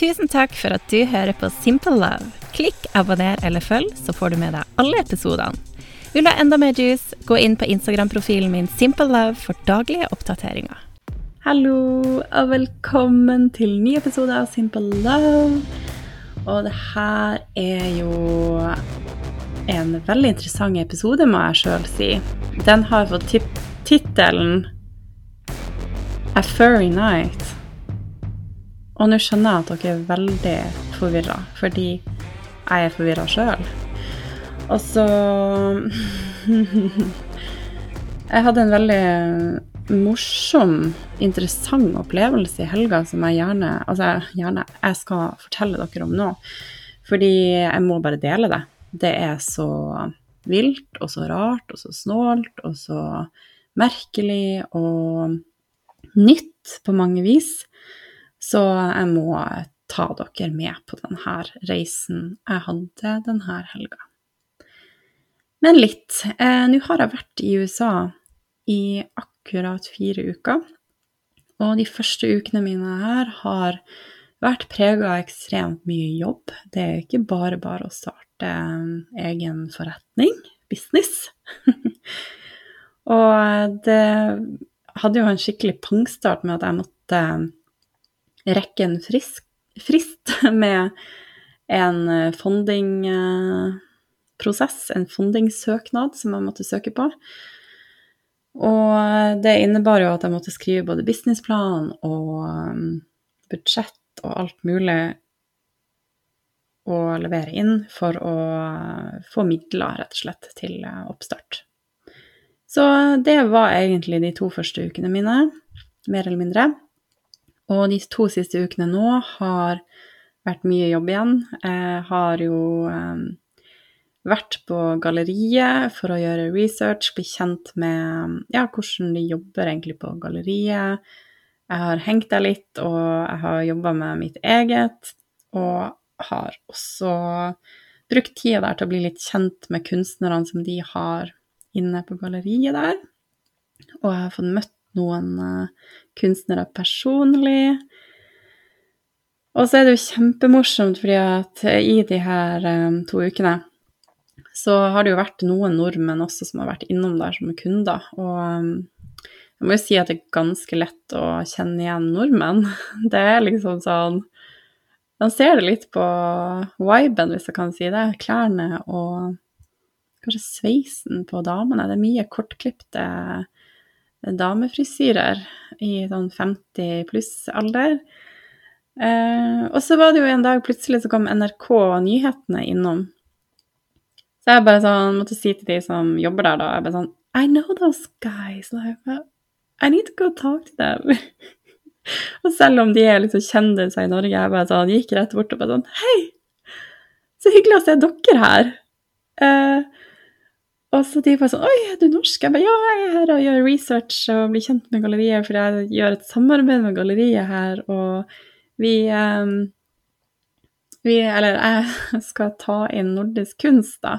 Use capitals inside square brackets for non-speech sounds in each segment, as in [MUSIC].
Tusen takk for at du hører på Simple Love. Klikk abonner eller følg, så får du med deg alle episodene. Vil du ha enda mer juice, gå inn på Instagram-profilen min Simple Love for daglige oppdateringer. Hallo, og velkommen til ny episode av Simple Love. Og det her er jo en veldig interessant episode, må jeg sjøl si. Den har fått tittelen A Furry Night. Og nå skjønner jeg at dere er veldig forvirra, fordi jeg er forvirra sjøl. Og så [LAUGHS] Jeg hadde en veldig morsom, interessant opplevelse i helga som jeg gjerne Altså, gjerne jeg skal fortelle dere om nå. Fordi jeg må bare dele det. Det er så vilt og så rart og så snålt og så merkelig og nytt på mange vis. Så jeg må ta dere med på denne reisen jeg hadde denne helga. Men litt. Eh, Nå har jeg vært i USA i akkurat fire uker. Og de første ukene mine her har vært prega av ekstremt mye jobb. Det er ikke bare bare å starte eh, egen forretning, business. [LAUGHS] og det hadde jo en skikkelig pangstart med at jeg måtte rekke en frisk, frist [LAUGHS] med en eh, fondingprosess, en fondingssøknad som jeg måtte søke på. Og det innebar jo at jeg måtte skrive både businessplan og budsjett og alt mulig å levere inn for å få midler, rett og slett, til eh, oppstart. Så det var egentlig de to første ukene mine, mer eller mindre. Og de to siste ukene nå har vært mye jobb igjen. Jeg har jo um, vært på galleriet for å gjøre research, bli kjent med ja, hvordan de jobber egentlig på galleriet. Jeg har hengt der litt, og jeg har jobba med mitt eget. Og har også brukt tida der til å bli litt kjent med kunstnerne som de har inne på galleriet der. Og jeg har fått møtt noen uh, kunstnere personlig. Og så er det jo kjempemorsomt, fordi at i de her um, to ukene så har det jo vært noen nordmenn også som har vært innom der som kunder. Og jeg må jo si at det er ganske lett å kjenne igjen nordmenn. [LAUGHS] Det er liksom sånn Man ser det litt på viben, hvis jeg kan si det. Klærne og kanskje sveisen på damene. Det er mye kortklipte damefrisyrer i sånn 50 pluss-alder. Eh, og så var det jo en dag plutselig så kom NRK Nyhetene innom. Så jeg bare sånn måtte si til de som jobber der, da jeg bare sånn I know those guys. Like, I need to go talk to them. [LAUGHS] og selv om de er liksom kjendiser i Norge, jeg bare sånn gikk rett bort og bare sånn Hei! Så hyggelig å se dere her. Eh, og så de bare sånn Oi, er du norsk? Jeg bare ja, jeg er her og gjør research og blir kjent med galleriet, for jeg gjør et samarbeid med galleriet her, og vi um, vi, eller jeg [LAUGHS] skal ta inn nordisk kunst da,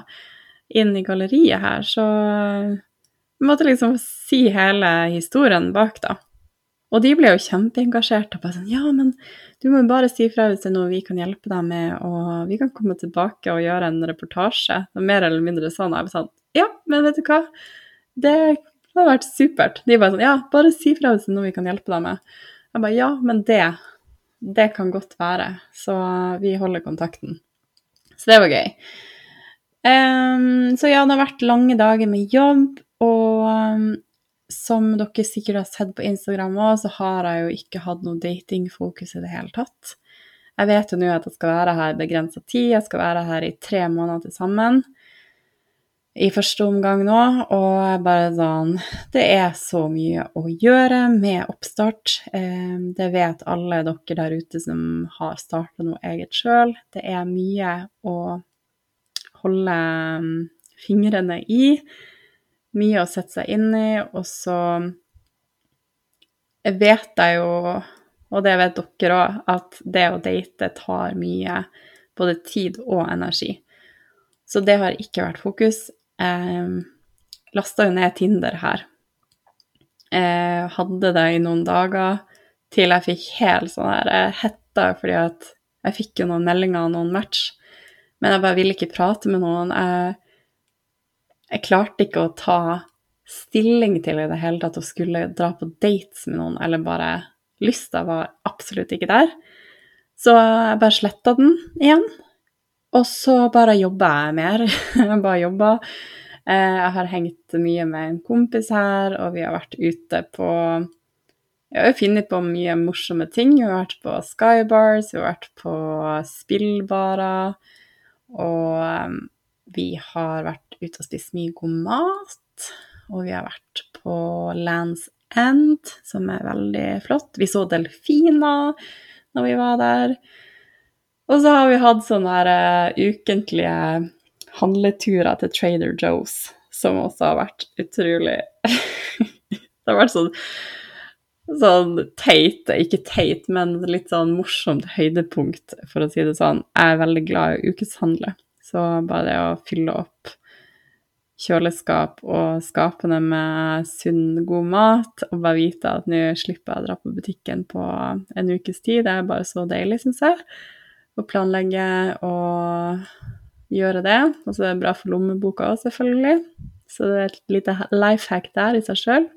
inn i galleriet her, så jeg måtte liksom si hele historien bak, da. Og de ble jo kjempeengasjerte og bare sånn Ja, men du må jo bare si fra hvis det er noe vi kan hjelpe deg med, og vi kan komme tilbake og gjøre en reportasje. Mer eller mindre sånn. Jeg ble sånn ja, men vet du hva? Det hadde vært supert. De bare sånn Ja, bare si fra hvis det er noe vi kan hjelpe deg med. Jeg bare Ja, men det, det kan godt være. Så vi holder kontakten. Så det var gøy. Um, så ja, det har vært lange dager med jobb, og som dere sikkert har sett på Instagram òg, så har jeg jo ikke hatt noe datingfokus i det hele tatt. Jeg vet jo nå at jeg skal være her begrensa tid, jeg skal være her i tre måneder til sammen i første omgang nå, og bare sånn Det er så mye å gjøre med oppstart. Eh, det vet alle dere der ute som har starta noe eget sjøl. Det er mye å holde mm, fingrene i. Mye å sette seg inn i, og så vet jeg jo, og det vet dere òg, at det å date tar mye både tid og energi. Så det har ikke vært fokus. Eh, Lasta jo ned Tinder her. Eh, hadde det i noen dager til jeg fikk helt sånn her eh, hetta fordi at Jeg fikk jo noen meldinger og noen match, men jeg bare ville ikke prate med noen. Jeg, jeg klarte ikke å ta stilling til i det hele tatt å skulle dra på dates med noen, eller bare Lysta var absolutt ikke der. Så jeg bare sletta den igjen. Og så bare jobba jeg mer. [LAUGHS] jeg bare jobba. Eh, jeg har hengt mye med en kompis her, og vi har vært ute på Vi har jo funnet på mye morsomme ting. Vi har vært på Skybars, vi har vært på spillbarer, og eh, vi har vært ute og spist mye god mat. Og vi har vært på Lands End, som er veldig flott. Vi så delfiner når vi var der. Og så har vi hatt sånne uh, ukentlige handleturer til Trader Joe's, som også har vært utrolig [LAUGHS] Det har vært sånn, sånn teit, ikke teit, men litt sånn morsomt høydepunkt, for å si det sånn. Jeg er veldig glad i ukeshandle, så bare det å fylle opp kjøleskap og skapene med sunn, god mat, og bare vite at nå slipper jeg å dra på butikken på en ukes tid, det er bare så deilig, syns jeg. Å planlegge og gjøre det. Og så er det bra for lommeboka òg, selvfølgelig. Så det er et lite life hack der i seg sjøl.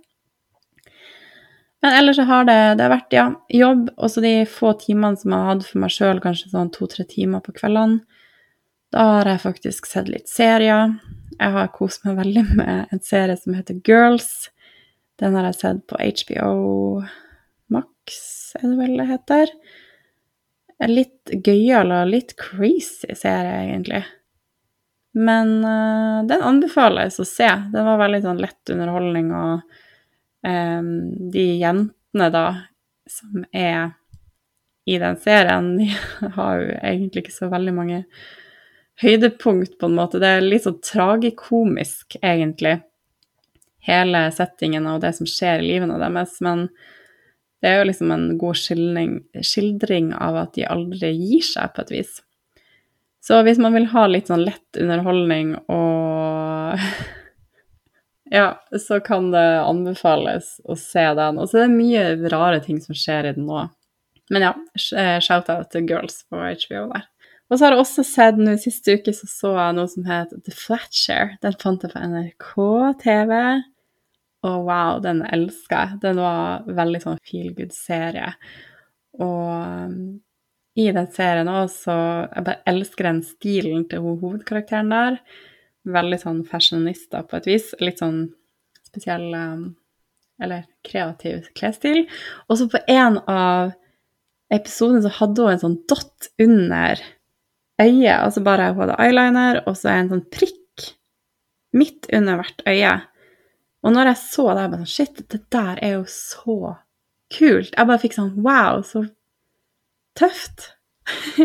Men ellers har det, det har vært ja, jobb, og så de få timene som jeg har hatt for meg sjøl, kanskje sånn to-tre timer på kveldene. Da har jeg faktisk sett litt serier. Jeg har kost meg veldig med en serie som heter Girls. Den har jeg sett på HBO Max, er det vel det heter. En litt gøyal og litt crazy serie, egentlig. Men uh, den anbefales å se. Den var veldig sånn lett underholdning, og um, de jentene, da, som er i den serien, [LAUGHS] de har jo egentlig ikke så veldig mange høydepunkt, på en måte. Det er litt sånn tragikomisk, egentlig, hele settingen og det som skjer i livene deres. Men det er jo liksom en god skildring, skildring av at de aldri gir seg, på et vis. Så hvis man vil ha litt sånn lett underholdning og [LAUGHS] Ja, så kan det anbefales å se den. Og så er det mye rare ting som skjer i den nå. Men ja, shout-out til Girls på HBO der. Og så har jeg også sett nå siste uke så så jeg noe som het The Flatshare. Den fant jeg på NRK TV. Og wow, den elska jeg. Den var veldig sånn feel good-serie. Og um, i den serien også Jeg bare elsker den stilen til hovedkarakteren der. Veldig sånn fashionista på et vis. Litt sånn spesiell um, Eller kreativ klesstil. Og så på en av episodene så hadde hun en sånn dott under øye, så bare hun hadde eyeliner, og så en sånn prikk midt under hvert øye. Og når jeg så det, jeg bare sånn Shit, det der er jo så kult. Jeg bare fikk sånn Wow, så tøft. [LAUGHS]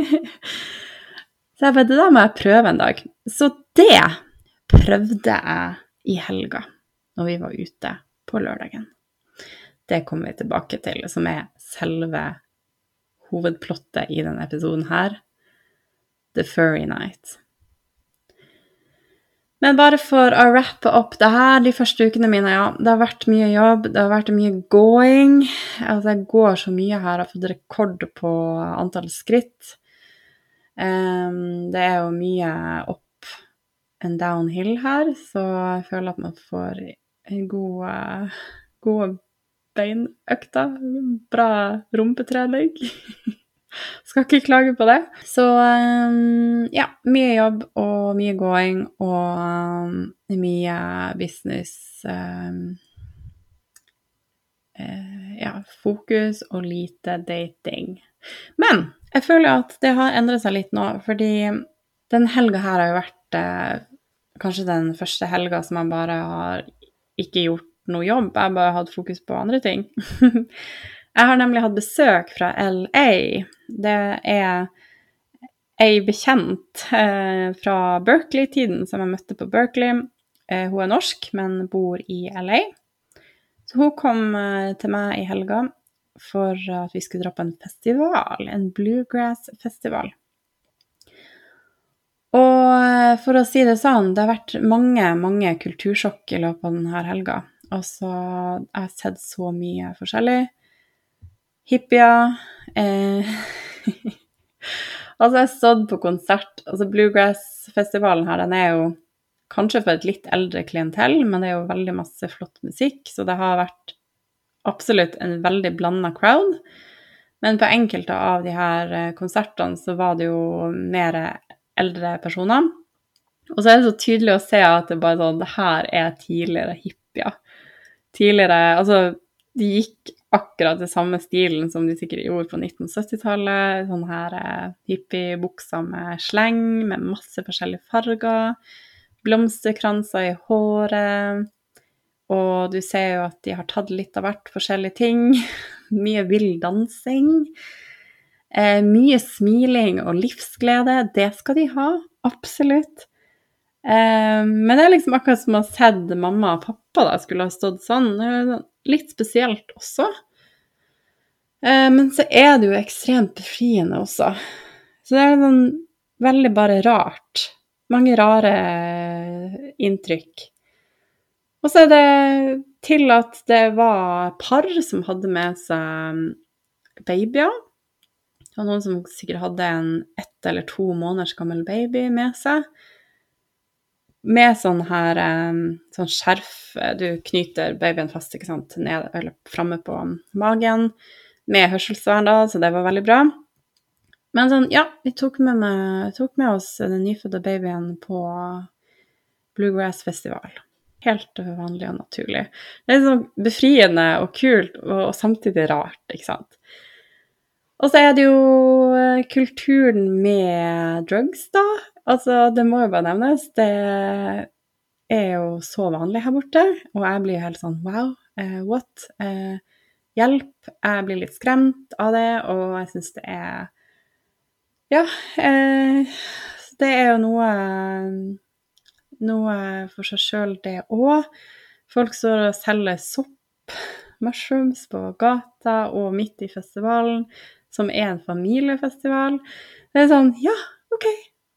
så jeg bare Det der må jeg prøve en dag. Så det prøvde jeg i helga, når vi var ute på lørdagen. Det kommer vi tilbake til, som er selve hovedplottet i denne episoden her. The Furry Night. Men bare for å rappe opp det her, de første ukene mine, ja, det har vært mye jobb, det har vært mye going. Altså, jeg går så mye her, jeg har fått rekord på antall skritt. Um, det er jo mye opp and downhill her, så jeg føler at man får gode, gode beinøkter. Bra rumpetrening. [LAUGHS] Skal ikke klage på det. Så um, ja, mye jobb og mye gåing og um, mye business um, uh, Ja, fokus og lite dating. Men jeg føler at det har endret seg litt nå, fordi den helga her har jo vært uh, kanskje den første helga som jeg bare har ikke gjort noe jobb, jeg har bare hatt fokus på andre ting. [LAUGHS] Jeg har nemlig hatt besøk fra LA. Det er ei bekjent eh, fra Berkeley-tiden som jeg møtte på Berkeley. Eh, hun er norsk, men bor i LA. Så hun kom eh, til meg i helga for at vi skulle dra på en festival, en bluegrass-festival. Og eh, for å si det sånn, det har vært mange, mange kultursjokk i løpet av denne helga. Altså, jeg har sett så mye forskjellig hippier. Eh, [LAUGHS] Altså, jeg stått på konsert. Altså, Bluegrass-festivalen her, den er jo kanskje for et litt eldre klientell, men det er jo veldig masse flott musikk, så det har vært absolutt en veldig blanda crowd. Men på enkelte av de her eh, konsertene så var det jo mer eldre personer. Og så er det så tydelig å se at det bare sånn Det her er tidligere hippier. Tidligere Altså, de gikk akkurat den samme stilen som de sikkert gjorde på 1970-tallet. Sånne her eh, hippiebukser med sleng, med masse forskjellige farger. Blomsterkranser i håret. Og du ser jo at de har tatt litt av hvert forskjellige ting. [LAUGHS] Mye vill dansing. Eh, mye smiling og livsglede. Det skal de ha, absolutt. Eh, men det er liksom akkurat som å ha sett mamma og pappa da skulle ha stått sånn. Litt spesielt også. Eh, men så er det jo ekstremt befriende også. Så det er sånn veldig bare rart. Mange rare inntrykk. Og så er det til at det var par som hadde med seg babyer. Det var noen som sikkert hadde en ett eller to måneders gammel baby med seg med sånn her sånn skjerf Du knyter babyen fast ikke sant, ned, eller framme på magen med hørselsvern, da, så det var veldig bra. Men sånn, ja, vi tok med, meg, tok med oss den nyfødte babyen på Bluegrass-festival. Helt vanlig og naturlig. Det er sånn befriende og kult, og, og samtidig rart, ikke sant. Og så er det jo eh, kulturen med drugs, da. Altså, det må jo bare nevnes. Det er jo så vanlig her borte, og jeg blir helt sånn wow, uh, what? Uh, hjelp. Jeg blir litt skremt av det, og jeg syns det er Ja. Uh, det er jo noe noe for seg sjøl, det òg. Folk står og selger sopp, mushrooms, på gata og midt i festivalen som er en familiefestival. Det er sånn Ja, OK.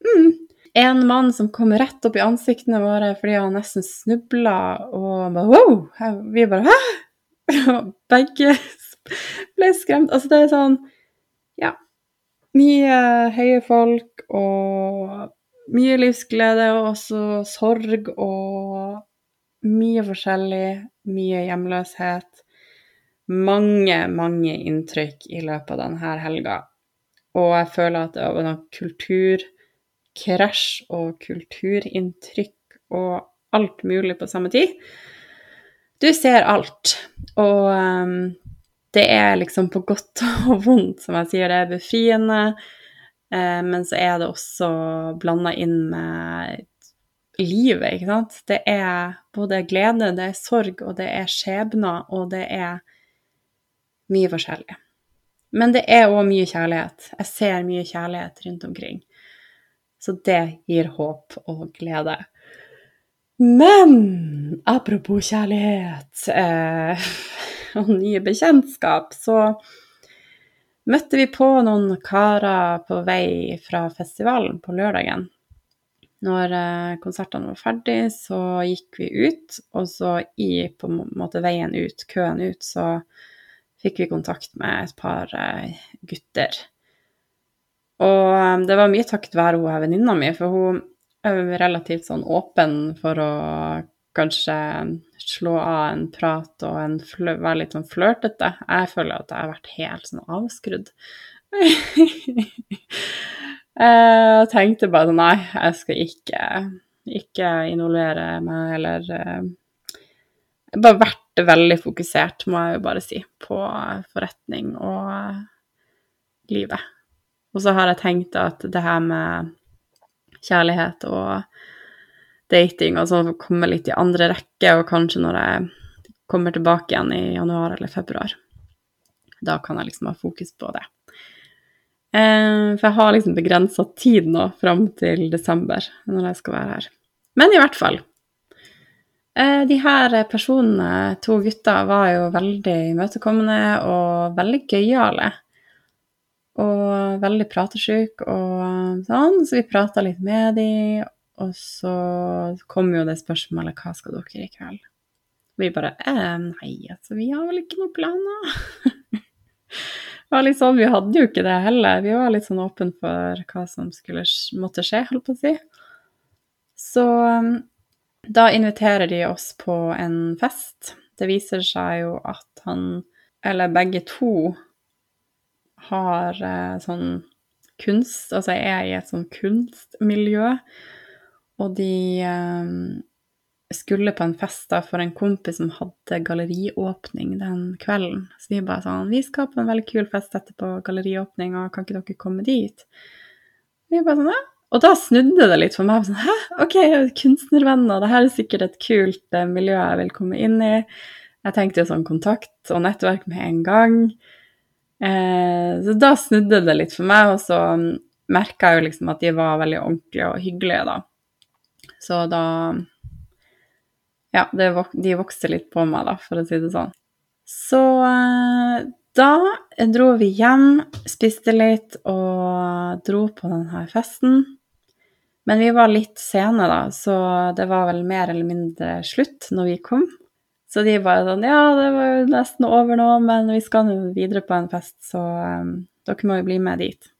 Mm. En mann som kom rett opp i ansiktene våre fordi han nesten snubla og bare wow! Vi bare hæ? [LAUGHS] Begge ble skremt. Altså, det er sånn Ja. Mye høye folk og mye livsglede og også sorg og mye forskjellig. Mye hjemløshet mange, mange inntrykk i løpet av denne helga. Og jeg føler at det var noe kulturkrasj og kulturinntrykk og alt mulig på samme tid. Du ser alt, og um, det er liksom på godt og vondt, som jeg sier. Det er befriende, Eh, men så er det også blanda inn med livet, ikke sant. Det er både glede, det er sorg, og det er skjebner, og det er mye forskjellig. Men det er òg mye kjærlighet. Jeg ser mye kjærlighet rundt omkring. Så det gir håp og glede. Men apropos kjærlighet eh, [LAUGHS] og nye bekjentskap, så møtte vi på noen karer på vei fra festivalen på lørdagen. Når eh, konsertene var ferdig, så gikk vi ut, og så i på en måte veien ut, køen ut, så fikk vi kontakt med et par eh, gutter. Og eh, det var mye takket være hun venninna mi, for hun er relativt sånn åpen for å kanskje slå av en prat og en være litt sånn flørtete. Jeg føler at jeg har vært helt sånn avskrudd. [LAUGHS] jeg tenkte bare sånn Nei, jeg skal ikke, ikke involvere meg eller Bare vært veldig fokusert, må jeg jo bare si, på forretning og livet. Og så har jeg tenkt at det her med kjærlighet og dating og sånn kommer litt i andre rekke, og kanskje når jeg kommer tilbake igjen i januar eller februar. Da kan jeg liksom ha fokus på det. Eh, for jeg har liksom begrensa tid nå fram til desember når jeg skal være her. Men i hvert fall, Eh, de her personene, to gutter, var jo veldig imøtekommende og veldig gøyale. Og veldig pratesjuke og sånn, så vi prata litt med de, og så kom jo det spørsmålet hva skal dere i kveld? Vi bare eh, nei, altså, vi har vel ikke noen planer. [LAUGHS] det var litt sånn, Vi hadde jo ikke det heller. Vi var litt sånn åpne for hva som skulle måtte skje, holdt på å si. Så da inviterer de oss på en fest. Det viser seg jo at han, eller begge to, har eh, sånn kunst Altså er i et sånn kunstmiljø. Og de eh, skulle på en fest da for en kompis som hadde galleriåpning den kvelden. Så vi bare sånn Vi skal på en veldig kul fest etterpå, galleriåpning, og kan ikke dere komme dit? Vi bare sånn, ja. Og da snudde det litt for meg. sånn, Hæ, OK, kunstnervenner, det her er sikkert et kult eh, miljø jeg vil komme inn i. Jeg tenkte jo sånn kontakt og nettverk med en gang. Eh, så da snudde det litt for meg, og så merka jeg jo liksom at de var veldig ordentlige og hyggelige, da. Så da ja, det, de vokste litt på meg, da, for å si det sånn. Så eh, da dro vi hjem, spiste litt og dro på denne festen. Men vi var litt sene, da, så det var vel mer eller mindre slutt når vi kom. Så de bare sånn Ja, det var jo nesten over nå, men vi skal nå videre på en fest, så um, dere må jo bli med dit.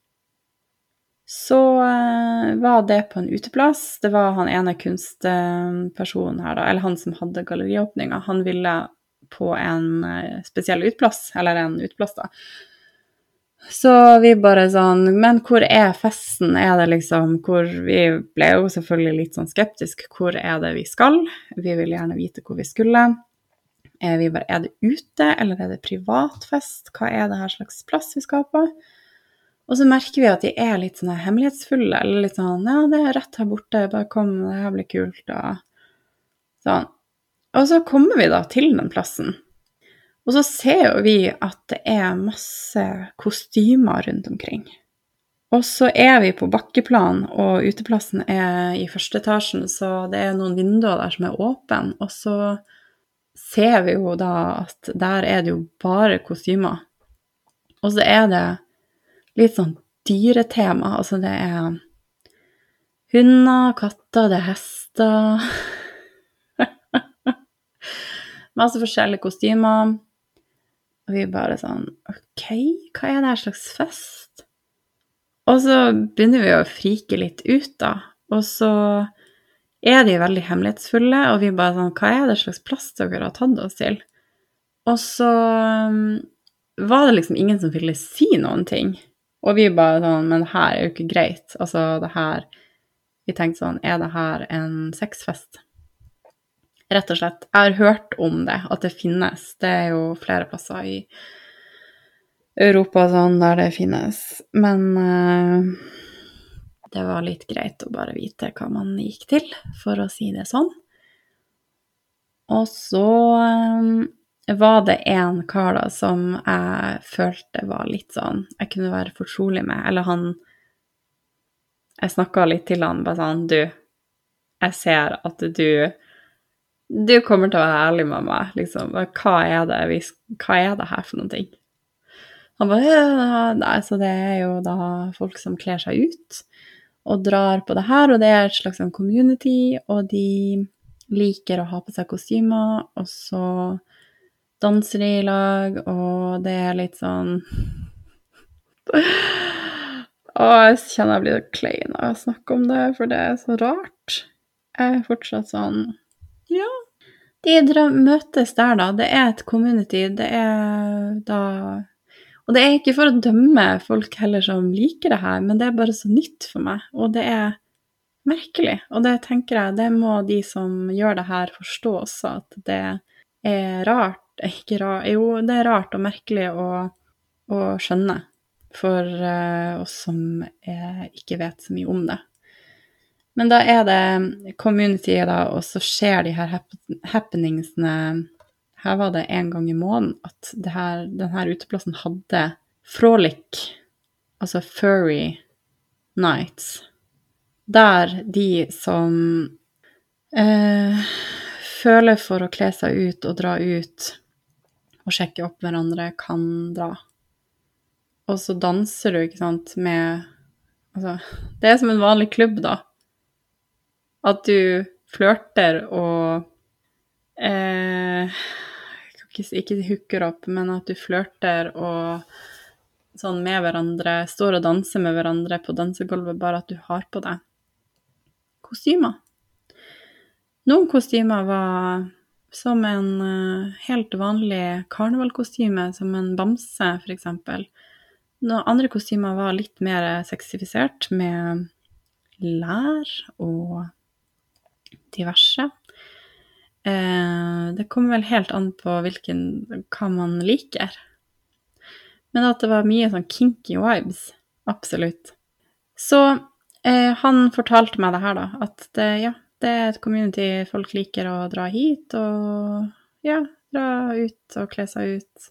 Så uh, var det på en uteplass. Det var han ene kunstpersonen her, da, eller han som hadde galleriåpninga. Han ville på en uh, spesiell uteplass, eller en uteplass, da. Så vi bare sånn Men hvor er festen? Er det liksom hvor Vi ble jo selvfølgelig litt sånn skeptiske. Hvor er det vi skal? Vi vil gjerne vite hvor vi skulle. Er, vi bare, er det ute, eller er det privatfest? Hva er det her slags plass vi skal på? Og så merker vi at de er litt sånn hemmelighetsfulle, eller litt sånn 'Ja, det er rett her borte, bare kom, det her blir kult', og sånn. Og så kommer vi da til den plassen. Og så ser jo vi at det er masse kostymer rundt omkring. Og så er vi på bakkeplan, og uteplassen er i første etasjen, så det er noen vinduer der som er åpne. Og så ser vi jo da at der er det jo bare kostymer. Og så er det litt sånn dyretema. Altså det er hunder, katter, det er hester [LAUGHS] Masse forskjellige kostymer. Og vi bare sånn OK, hva er det her slags fest? Og så begynner vi å frike litt ut, da. Og så er de veldig hemmelighetsfulle, og vi bare sånn Hva er det slags plass dere har tatt oss til? Og så um, var det liksom ingen som ville si noen ting. Og vi bare sånn Men det her er jo ikke greit. Altså, det her Vi tenkte sånn Er det her en sexfest? Rett og slett. Jeg har hørt om det, at det finnes. Det er jo flere plasser i Europa sånn der det finnes. Men uh, det var litt greit å bare vite hva man gikk til, for å si det sånn. Og så um, var det en kar da som jeg følte var litt sånn Jeg kunne være fortrolig med. Eller han Jeg snakka litt til han, bare sånn Du, jeg ser at du Du kommer til å være ærlig med meg, liksom. Hva er det, hva er det her for noen ting? Han bare Nei, så det er jo da folk som kler seg ut og drar på det her, og det er et slags sånn community, og de liker å ha på seg kostymer, og så danser de i lag, og det er litt sånn [LAUGHS] Å, jeg kjenner jeg blir klein av å snakke om det, for det er så rart. Jeg er fortsatt sånn Ja. De møtes der, da. Det er et community. Det er da Og det er ikke for å dømme folk heller som liker det her, men det er bare så nytt for meg, og det er merkelig. Og det tenker jeg, det må de som gjør det her, forstå også, at det er rart [LAUGHS] ikke rart Jo, det er rart og merkelig å, å skjønne for uh, oss som ikke vet så mye om det. Men da er det community, da, og så skjer de her happeningsene Her var det en gang i måneden at her, denne uteplassen hadde frolic, altså furry nights, der de som eh, føler for å kle seg ut og dra ut og sjekke opp hverandre, kan dra. Og så danser du, ikke sant, med Altså, det er som en vanlig klubb, da. At du flørter og eh, ikke, ikke hooker opp, men at du flørter og sånn med hverandre, står og danser med hverandre på dansegulvet, bare at du har på deg kostymer. Noen kostymer var som en uh, helt vanlig karnevalkostyme, som en bamse, f.eks. Noen andre kostymer var litt mer sexifisert, med lær og diverse. Uh, det kommer vel helt an på hvilken, hva man liker. Men at det var mye sånn kinky vibes. Absolutt. Så eh, han fortalte meg det her, da, at det, ja, det er et community folk liker å dra hit og ja, dra ut og kle seg ut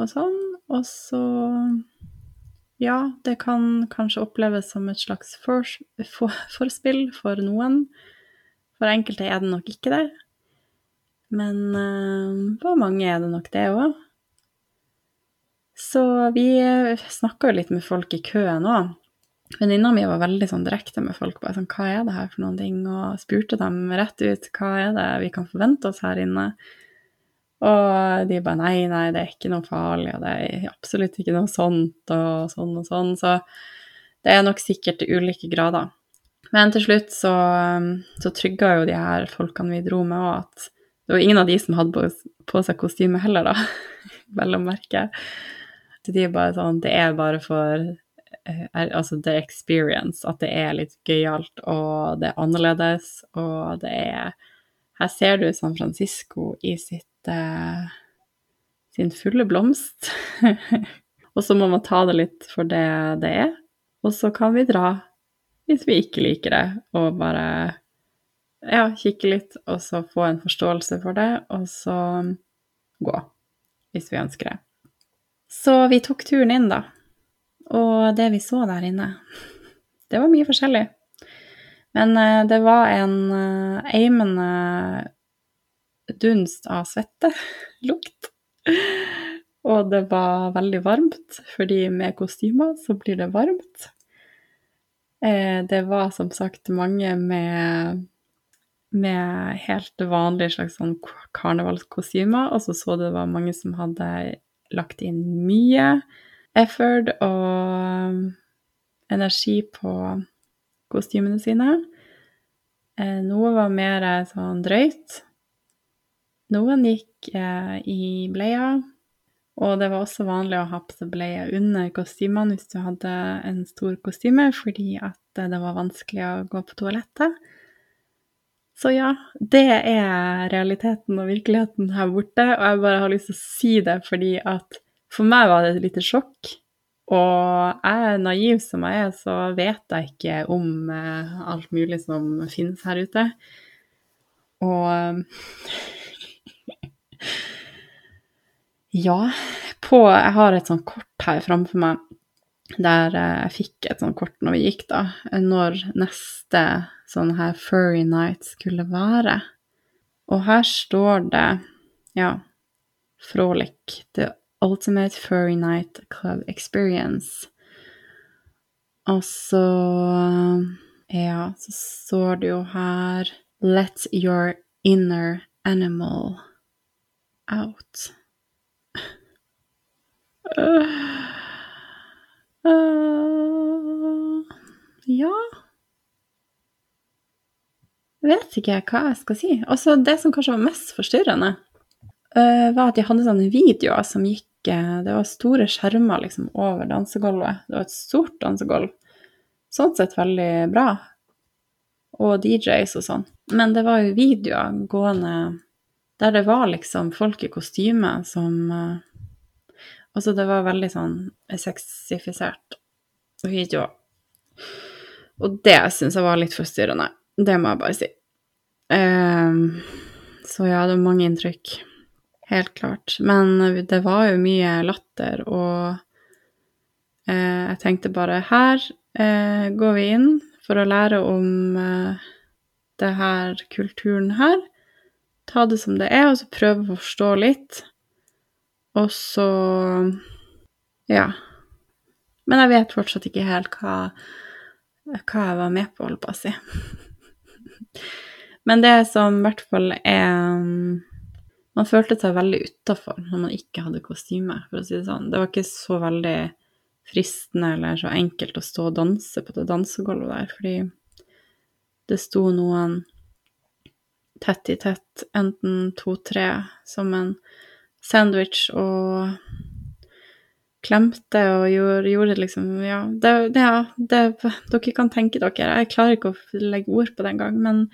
og sånn. Og så ja, det kan kanskje oppleves som et slags for, for, forspill for noen. For enkelte er det nok ikke det. Men uh, for mange er det nok det òg. Så vi snakka jo litt med folk i køen òg. Venninna mi var veldig sånn direkte med folk. bare sånn, 'Hva er det her for noen ting?' Og spurte dem rett ut hva er det vi kan forvente oss her inne. Og de bare 'nei, nei, det er ikke noe farlig', og det er absolutt ikke noe sånt, og sånn og sånn. Så det er nok sikkert ulike grader. Men til slutt så, så trygga jo de her folkene vi dro med og at det var ingen av de som hadde på, seg kostyme heller, da, [LAUGHS] vel å merke. Så de er bare sånn Det er bare for Eh, er altså the experience, at det er litt gøyalt, og det er annerledes, og det er Her ser du San Francisco i sitt uh, sin fulle blomst. [LAUGHS] og så må man ta det litt for det det er, og så kan vi dra hvis vi ikke liker det, og bare ja, kikke litt, og så få en forståelse for det, og så gå, hvis vi ønsker det. Så vi tok turen inn, da. Og det vi så der inne, [LAUGHS] det var mye forskjellig. Men uh, det var en uh, eimende dunst av svettelukt. [LAUGHS] Og det var veldig varmt, fordi med kostymer så blir det varmt. Eh, det var som sagt mange med, med helt vanlige slags sånn karnevalskostymer, og så så det var mange som hadde lagt inn mye effort og energi på kostymene sine. Eh, noe var mer sånn drøyt. Noen gikk eh, i bleia, og det var også vanlig å ha på seg bleie under kostymene hvis du hadde en stor kostyme, fordi at det var vanskelig å gå på toalettet. Så ja, det er realiteten og virkeligheten her borte, og jeg bare har lyst til å si det fordi at for meg var det et lite sjokk. Og jeg er naiv som jeg er, så vet jeg ikke om eh, alt mulig som finnes her ute. Og [LAUGHS] Ja, på Jeg har et sånt kort her framfor meg der jeg fikk et sånt kort når vi gikk, da, når neste sånn her furry night skulle være. Og her står det, ja, Frolic, the Ultimate Furry Night Club Experience. Og så Ja, så står det jo her Let your inner animal out. Uh, ja Jeg vet ikke hva jeg skal si. Altså, det som kanskje var mest forstyrrende, uh, var at de hadde sånne videoer som gikk Det var store skjermer liksom over dansegulvet. Det var et stort dansegulv. Sånn sett veldig bra. Og DJs og sånn. Men det var jo videoer gående der det var liksom folk i kostyme som Altså, det var veldig sånn sexifisert videoer. Og det syns jeg var litt forstyrrende. Det må jeg bare si. Um, så ja, det var mange inntrykk. Helt klart. Men det var jo mye latter, og uh, jeg tenkte bare her uh, går vi inn for å lære om uh, det her kulturen her. Ta det som det er, og så prøve å forstå litt. Og så ja. Men jeg vet fortsatt ikke helt hva, hva jeg var med på, holdt på å si. Men det som i hvert fall er Man følte seg veldig utafor når man ikke hadde kostyme, for å si det sånn. Det var ikke så veldig fristende eller så enkelt å stå og danse på det dansegulvet der, fordi det sto noen tett i tett, enten to-tre, som en sandwich og klemte og gjorde, gjorde liksom Ja, det, det, ja det, dere kan tenke dere. Jeg klarer ikke å legge ord på det engang, men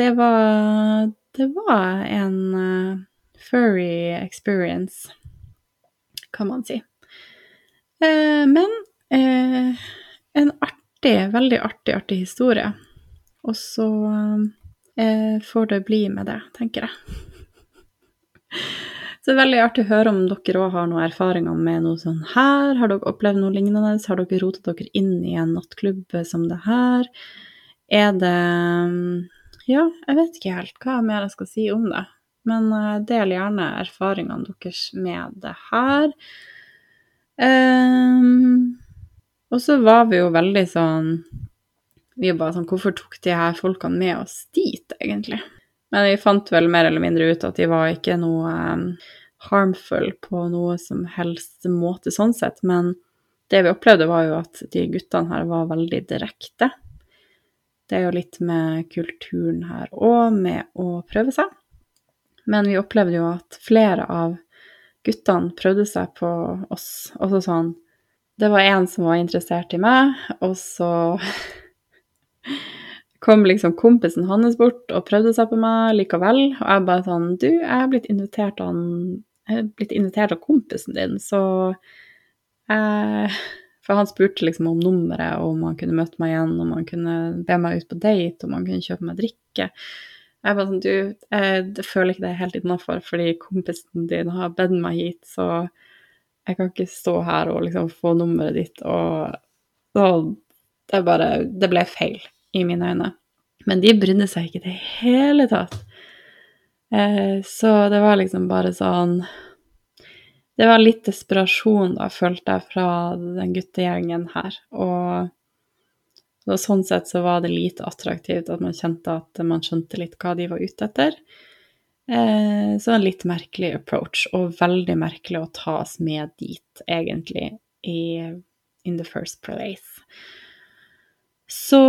det var Det var en uh, furry experience, kan man si. Eh, men eh, en artig, veldig artig, artig historie. Og så får det bli med det, tenker jeg. Så det er veldig artig å høre om dere òg har noen erfaringer med noe sånn her. Har dere opplevd noe lignende? Har dere rotet dere inn i en nattklubb som det her? Er det Ja, jeg vet ikke helt hva mer jeg skal si om det. Men uh, del gjerne erfaringene deres med det her. Um, og så var vi jo veldig sånn Vi var bare sånn Hvorfor tok de her folkene med oss dit, egentlig? Men vi fant vel mer eller mindre ut at de var ikke noe um, harmful på noe som helst måte sånn sett. Men det vi opplevde, var jo at de guttene her var veldig direkte. Det er jo litt med kulturen her òg, med å prøve seg. Men vi opplevde jo at flere av guttene prøvde seg på oss. Også sånn Det var en som var interessert i meg, og så [LAUGHS] [LAUGHS] kom liksom kompisen hans bort og prøvde seg på meg likevel. Og jeg bare sånn Du, jeg er blitt invitert av, han, blitt invitert av kompisen din, så eh, For han spurte liksom om nummeret, og om han kunne møte meg igjen, om han kunne be meg ut på date, om han kunne kjøpe meg drikke. Jeg bare sånn Du, jeg føler ikke det er helt innafor, fordi kompisen din har bedt meg hit, så jeg kan ikke stå her og liksom få nummeret ditt, og, og det bare Det ble feil i mine øyne. Men de brydde seg ikke i det hele tatt. Eh, så det var liksom bare sånn Det var litt desperasjon, da, følte jeg, fra den guttegjengen her. Og, og sånn sett så var det lite attraktivt at man kjente at man skjønte litt hva de var ute etter. Eh, så en litt merkelig approach, og veldig merkelig å tas med dit, egentlig, i in the first place. Så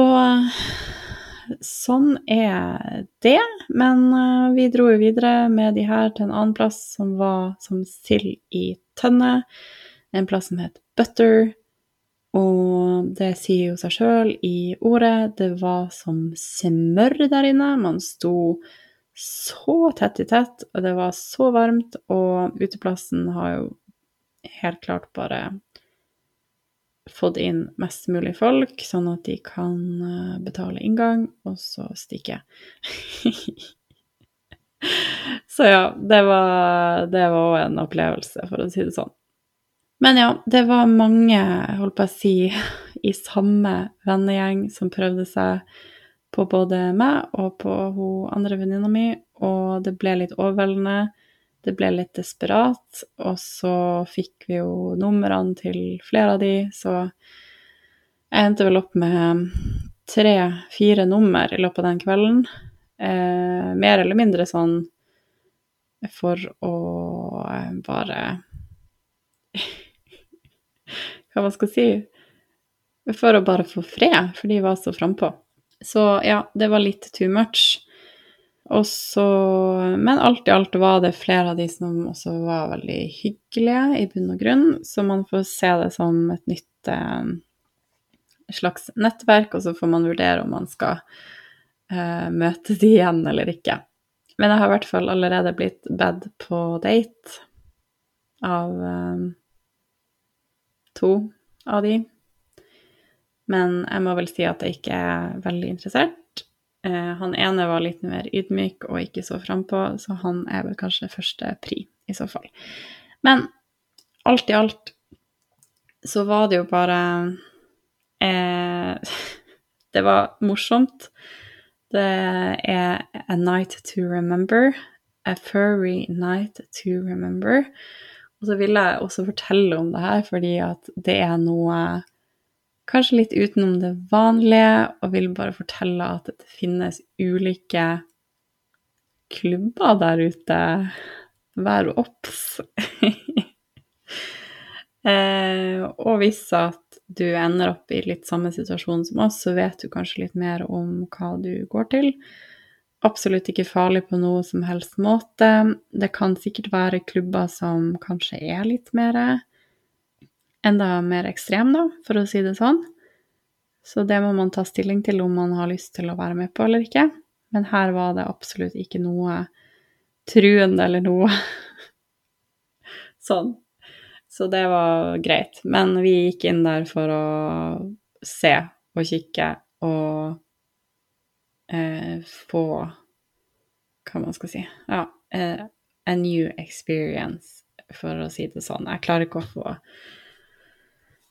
sånn er det. Men uh, vi dro jo videre med de her til en annen plass som var som sild i tønne. En plass som het Butter. Og det sier jo seg sjøl i ordet. Det var som smør der inne. Man sto så tett i tett, og det var så varmt. Og uteplassen har jo helt klart bare fått inn mest mulig folk, sånn at de kan eh, betale inngang, og så stikke. [LAUGHS] så ja, det var òg en opplevelse, for å si det sånn. Men ja, det var mange, holdt på å si, [LAUGHS] i samme vennegjeng som prøvde seg på både meg og på hun andre venninna mi, og det ble litt overveldende. Det ble litt desperat, og så fikk vi jo numrene til flere av de, så jeg endte vel opp med tre-fire nummer i løpet av den kvelden. Eh, mer eller mindre sånn for å eh, bare [LAUGHS] Hva man skal si For å bare få fred, for de var så frampå. Så ja, det var litt too much. Og så Men alt i alt var det flere av de som også var veldig hyggelige, i bunn og grunn, så man får se det som et nytt eh, slags nettverk, og så får man vurdere om man skal eh, møte de igjen eller ikke. Men jeg har i hvert fall allerede blitt bedt på date av eh, to av de. Men jeg må vel si at jeg ikke er veldig interessert. Eh, han ene var litt mer ydmyk og ikke så frampå, så han er vel kanskje første pri, i så fall. Men alt i alt så var det jo bare eh, [LAUGHS] Det var morsomt. Det er a night to remember. A furry night to remember. Og så vil jeg også fortelle om det her, fordi at det er noe kanskje litt utenom det vanlige, og vil bare fortelle at det finnes ulike klubber der ute, vær obs. [LAUGHS] eh, og hvis at du ender opp i litt samme situasjon som oss, så vet du kanskje litt mer om hva du går til. Absolutt ikke farlig på noe som helst måte. Det kan sikkert være klubber som kanskje er litt mer Enda mer ekstrem, da, for å si det sånn. Så det må man ta stilling til om man har lyst til å være med på eller ikke. Men her var det absolutt ikke noe truende eller noe [LAUGHS] sånn. Så det var greit. Men vi gikk inn der for å se og kikke og eh, få Hva man skal si Ja, eh, a new experience, for å si det sånn. Jeg klarer ikke å få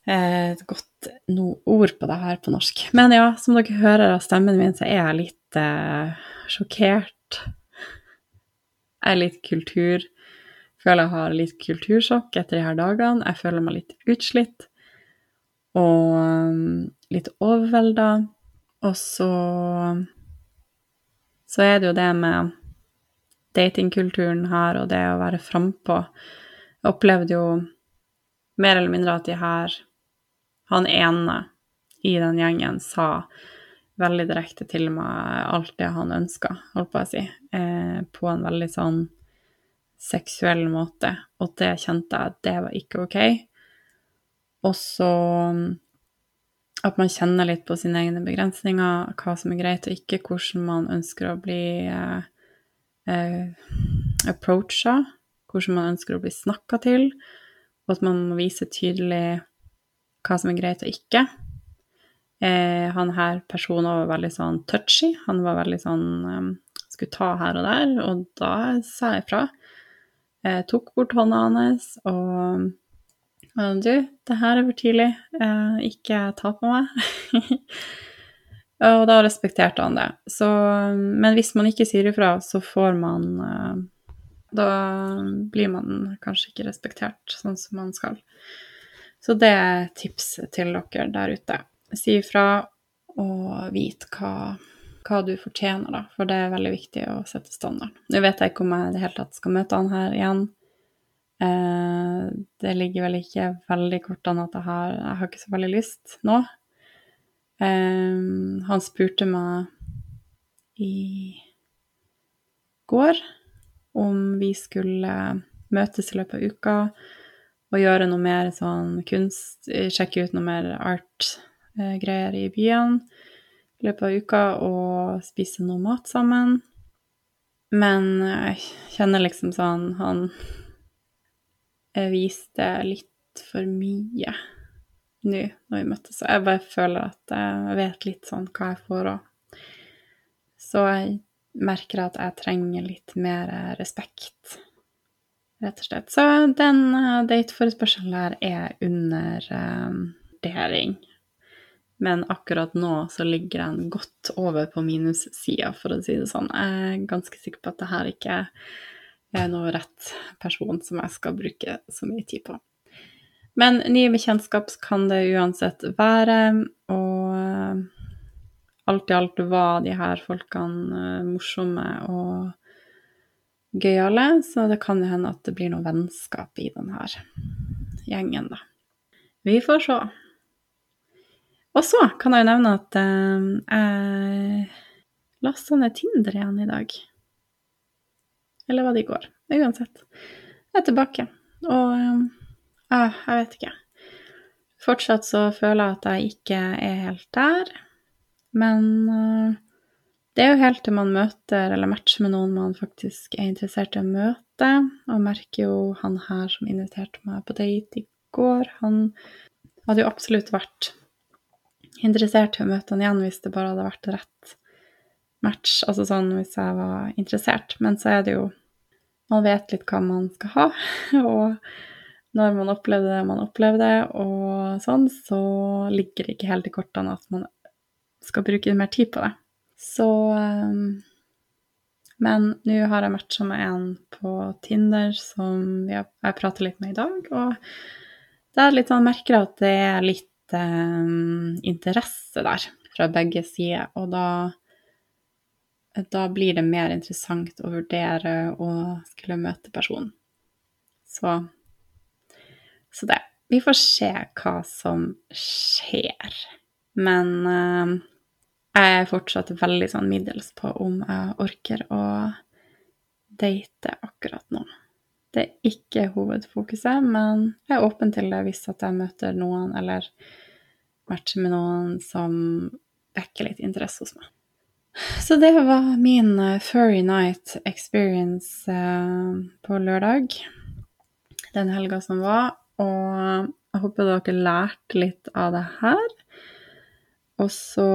eh, et godt noe ord på det her på norsk. Men ja, som dere hører av stemmen min, så er jeg litt eh, sjokkert. Jeg er litt kultur Føler jeg har litt kultursjokk etter de her dagene. Jeg føler meg litt utslitt og um, litt overvelda. Og så så er det jo det med datingkulturen her og det å være frampå. Jeg opplevde jo mer eller mindre at de her Han ene i den gjengen sa veldig direkte til meg alt det han ønska, holdt på å si, eh, på en veldig sånn seksuell måte, og det kjente jeg at det var ikke ok. Og så um, at man kjenner litt på sine egne begrensninger, hva som er greit og ikke, hvordan man ønsker å bli eh, eh, approacha, hvordan man ønsker å bli snakka til, og at man må vise tydelig hva som er greit og ikke. Eh, han her personen var veldig sånn touchy. Han var veldig sånn um, Skulle ta her og der, og da sa jeg ifra. Jeg tok bort hånda hans og du, det her er for tidlig. Eh, ikke ta på meg. [LAUGHS] og da respekterte han det. Så, men hvis man ikke sier ifra, så får man eh, Da blir man kanskje ikke respektert sånn som man skal. Så det er tips til dere der ute. Si ifra og vit hva hva du fortjener, da, for det er veldig viktig å sette standarden. Nå vet jeg ikke om jeg i det hele tatt skal møte han her igjen. Eh, det ligger vel ikke veldig kort an at jeg har, jeg har ikke så veldig lyst nå. Eh, han spurte meg i går om vi skulle møtes i løpet av uka og gjøre noe mer sånn kunst, sjekke ut noe mer art-greier i byen i løpet av uka og spise noe mat sammen. Men jeg kjenner liksom sånn Han viste litt for mye nå når vi møttes. Jeg bare føler at jeg vet litt sånn hva jeg får òg. Så jeg merker at jeg trenger litt mer respekt, rett og slett. Så den eh, dateforespørselen her er under vurdering. Men akkurat nå så ligger den godt over på minussida, for å si det sånn. Jeg er ganske sikker på at det her ikke er noe rett person som jeg skal bruke så mye tid på. Men nye bekjentskap kan det uansett være, og eh, alt i alt var de her folkene eh, morsomme og gøyale, så det kan jo hende at det blir noe vennskap i denne gjengen, da. Vi får se. Og så kan jeg jo nevne at eh, jeg lasta ned Tinder igjen i dag. Eller var det i går? Uansett. Jeg er tilbake. Og eh, jeg vet ikke. Fortsatt så føler jeg at jeg ikke er helt der. Men eh, det er jo helt til man møter eller matcher med noen man faktisk er interessert i å møte. Og merker jo han her som inviterte meg på date i går, han hadde jo absolutt vært interessert i å møte han igjen hvis det bare hadde vært rett match, altså sånn hvis jeg var interessert. Men så er det jo Man vet litt hva man skal ha, [LAUGHS] og når man opplevde det man opplevde, og sånn, så ligger det ikke helt i kortene at man skal bruke mer tid på det. Så um, Men nå har jeg matcha med en på Tinder som jeg prater litt med i dag, og det er litt sånn, merker at det er litt um, interesse der fra begge sider. Og da da blir det mer interessant å vurdere å skulle møte personen. Så, så det. Vi får se hva som skjer. Men uh, jeg er fortsatt veldig sånn middels på om jeg orker å date akkurat nå. Det er ikke hovedfokuset, men jeg er åpen til det hvis at jeg møter noen eller matcher med noen som vekker litt interesse hos meg. Så det var min eh, furry night experience uh, på lørdag. Den helga som var. Og jeg håper dere lærte litt av det her. Og så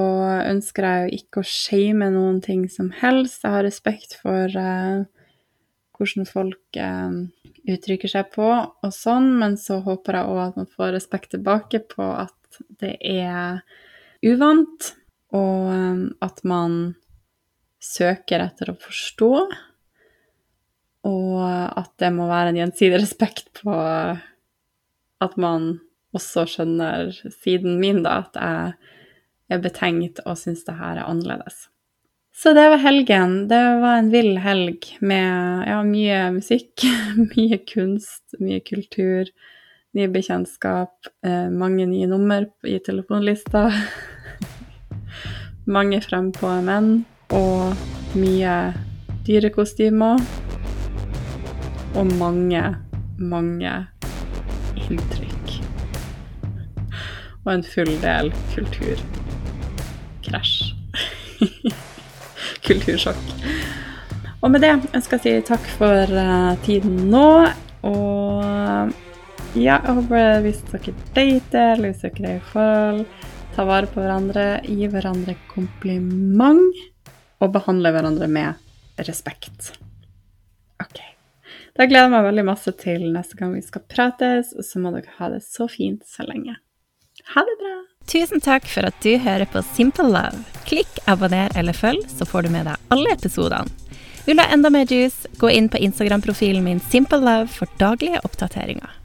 ønsker jeg jo ikke å shame noen ting som helst. Jeg har respekt for eh, hvordan folk eh, uttrykker seg på og sånn, men så håper jeg òg at man får respekt tilbake på at det er uvant, og eh, at man søker etter å forstå, og at det må være en gjensidig respekt på at man også skjønner siden min, da, at jeg er betenkt og syns det her er annerledes. Så det var helgen. Det var en vill helg med ja, mye musikk, [LAUGHS] mye kunst, mye kultur, nye bekjentskap, eh, mange nye nummer i telefonlista. [LAUGHS] mange frempå menn og mye dyrekostymer. Og mange, mange inntrykk. [LAUGHS] Og en full del kulturkrasj. [LAUGHS] kultursjokk. Og med det ønsker jeg å si takk for uh, tiden nå. Og ja, jeg håper hvis dere dater, eller hvis dere er i forhold, ta vare på hverandre, gi hverandre kompliment og behandle hverandre med respekt. OK. Da gleder jeg meg veldig masse til neste gang vi skal prates, og så må dere ha det så fint så lenge. Ha det bra! Tusen takk for at du hører på Simple Love. Klikk, abonner eller følg, så får du med deg alle episodene. Vil du ha enda mer juice, gå inn på Instagram-profilen min Simple Love for daglige oppdateringer.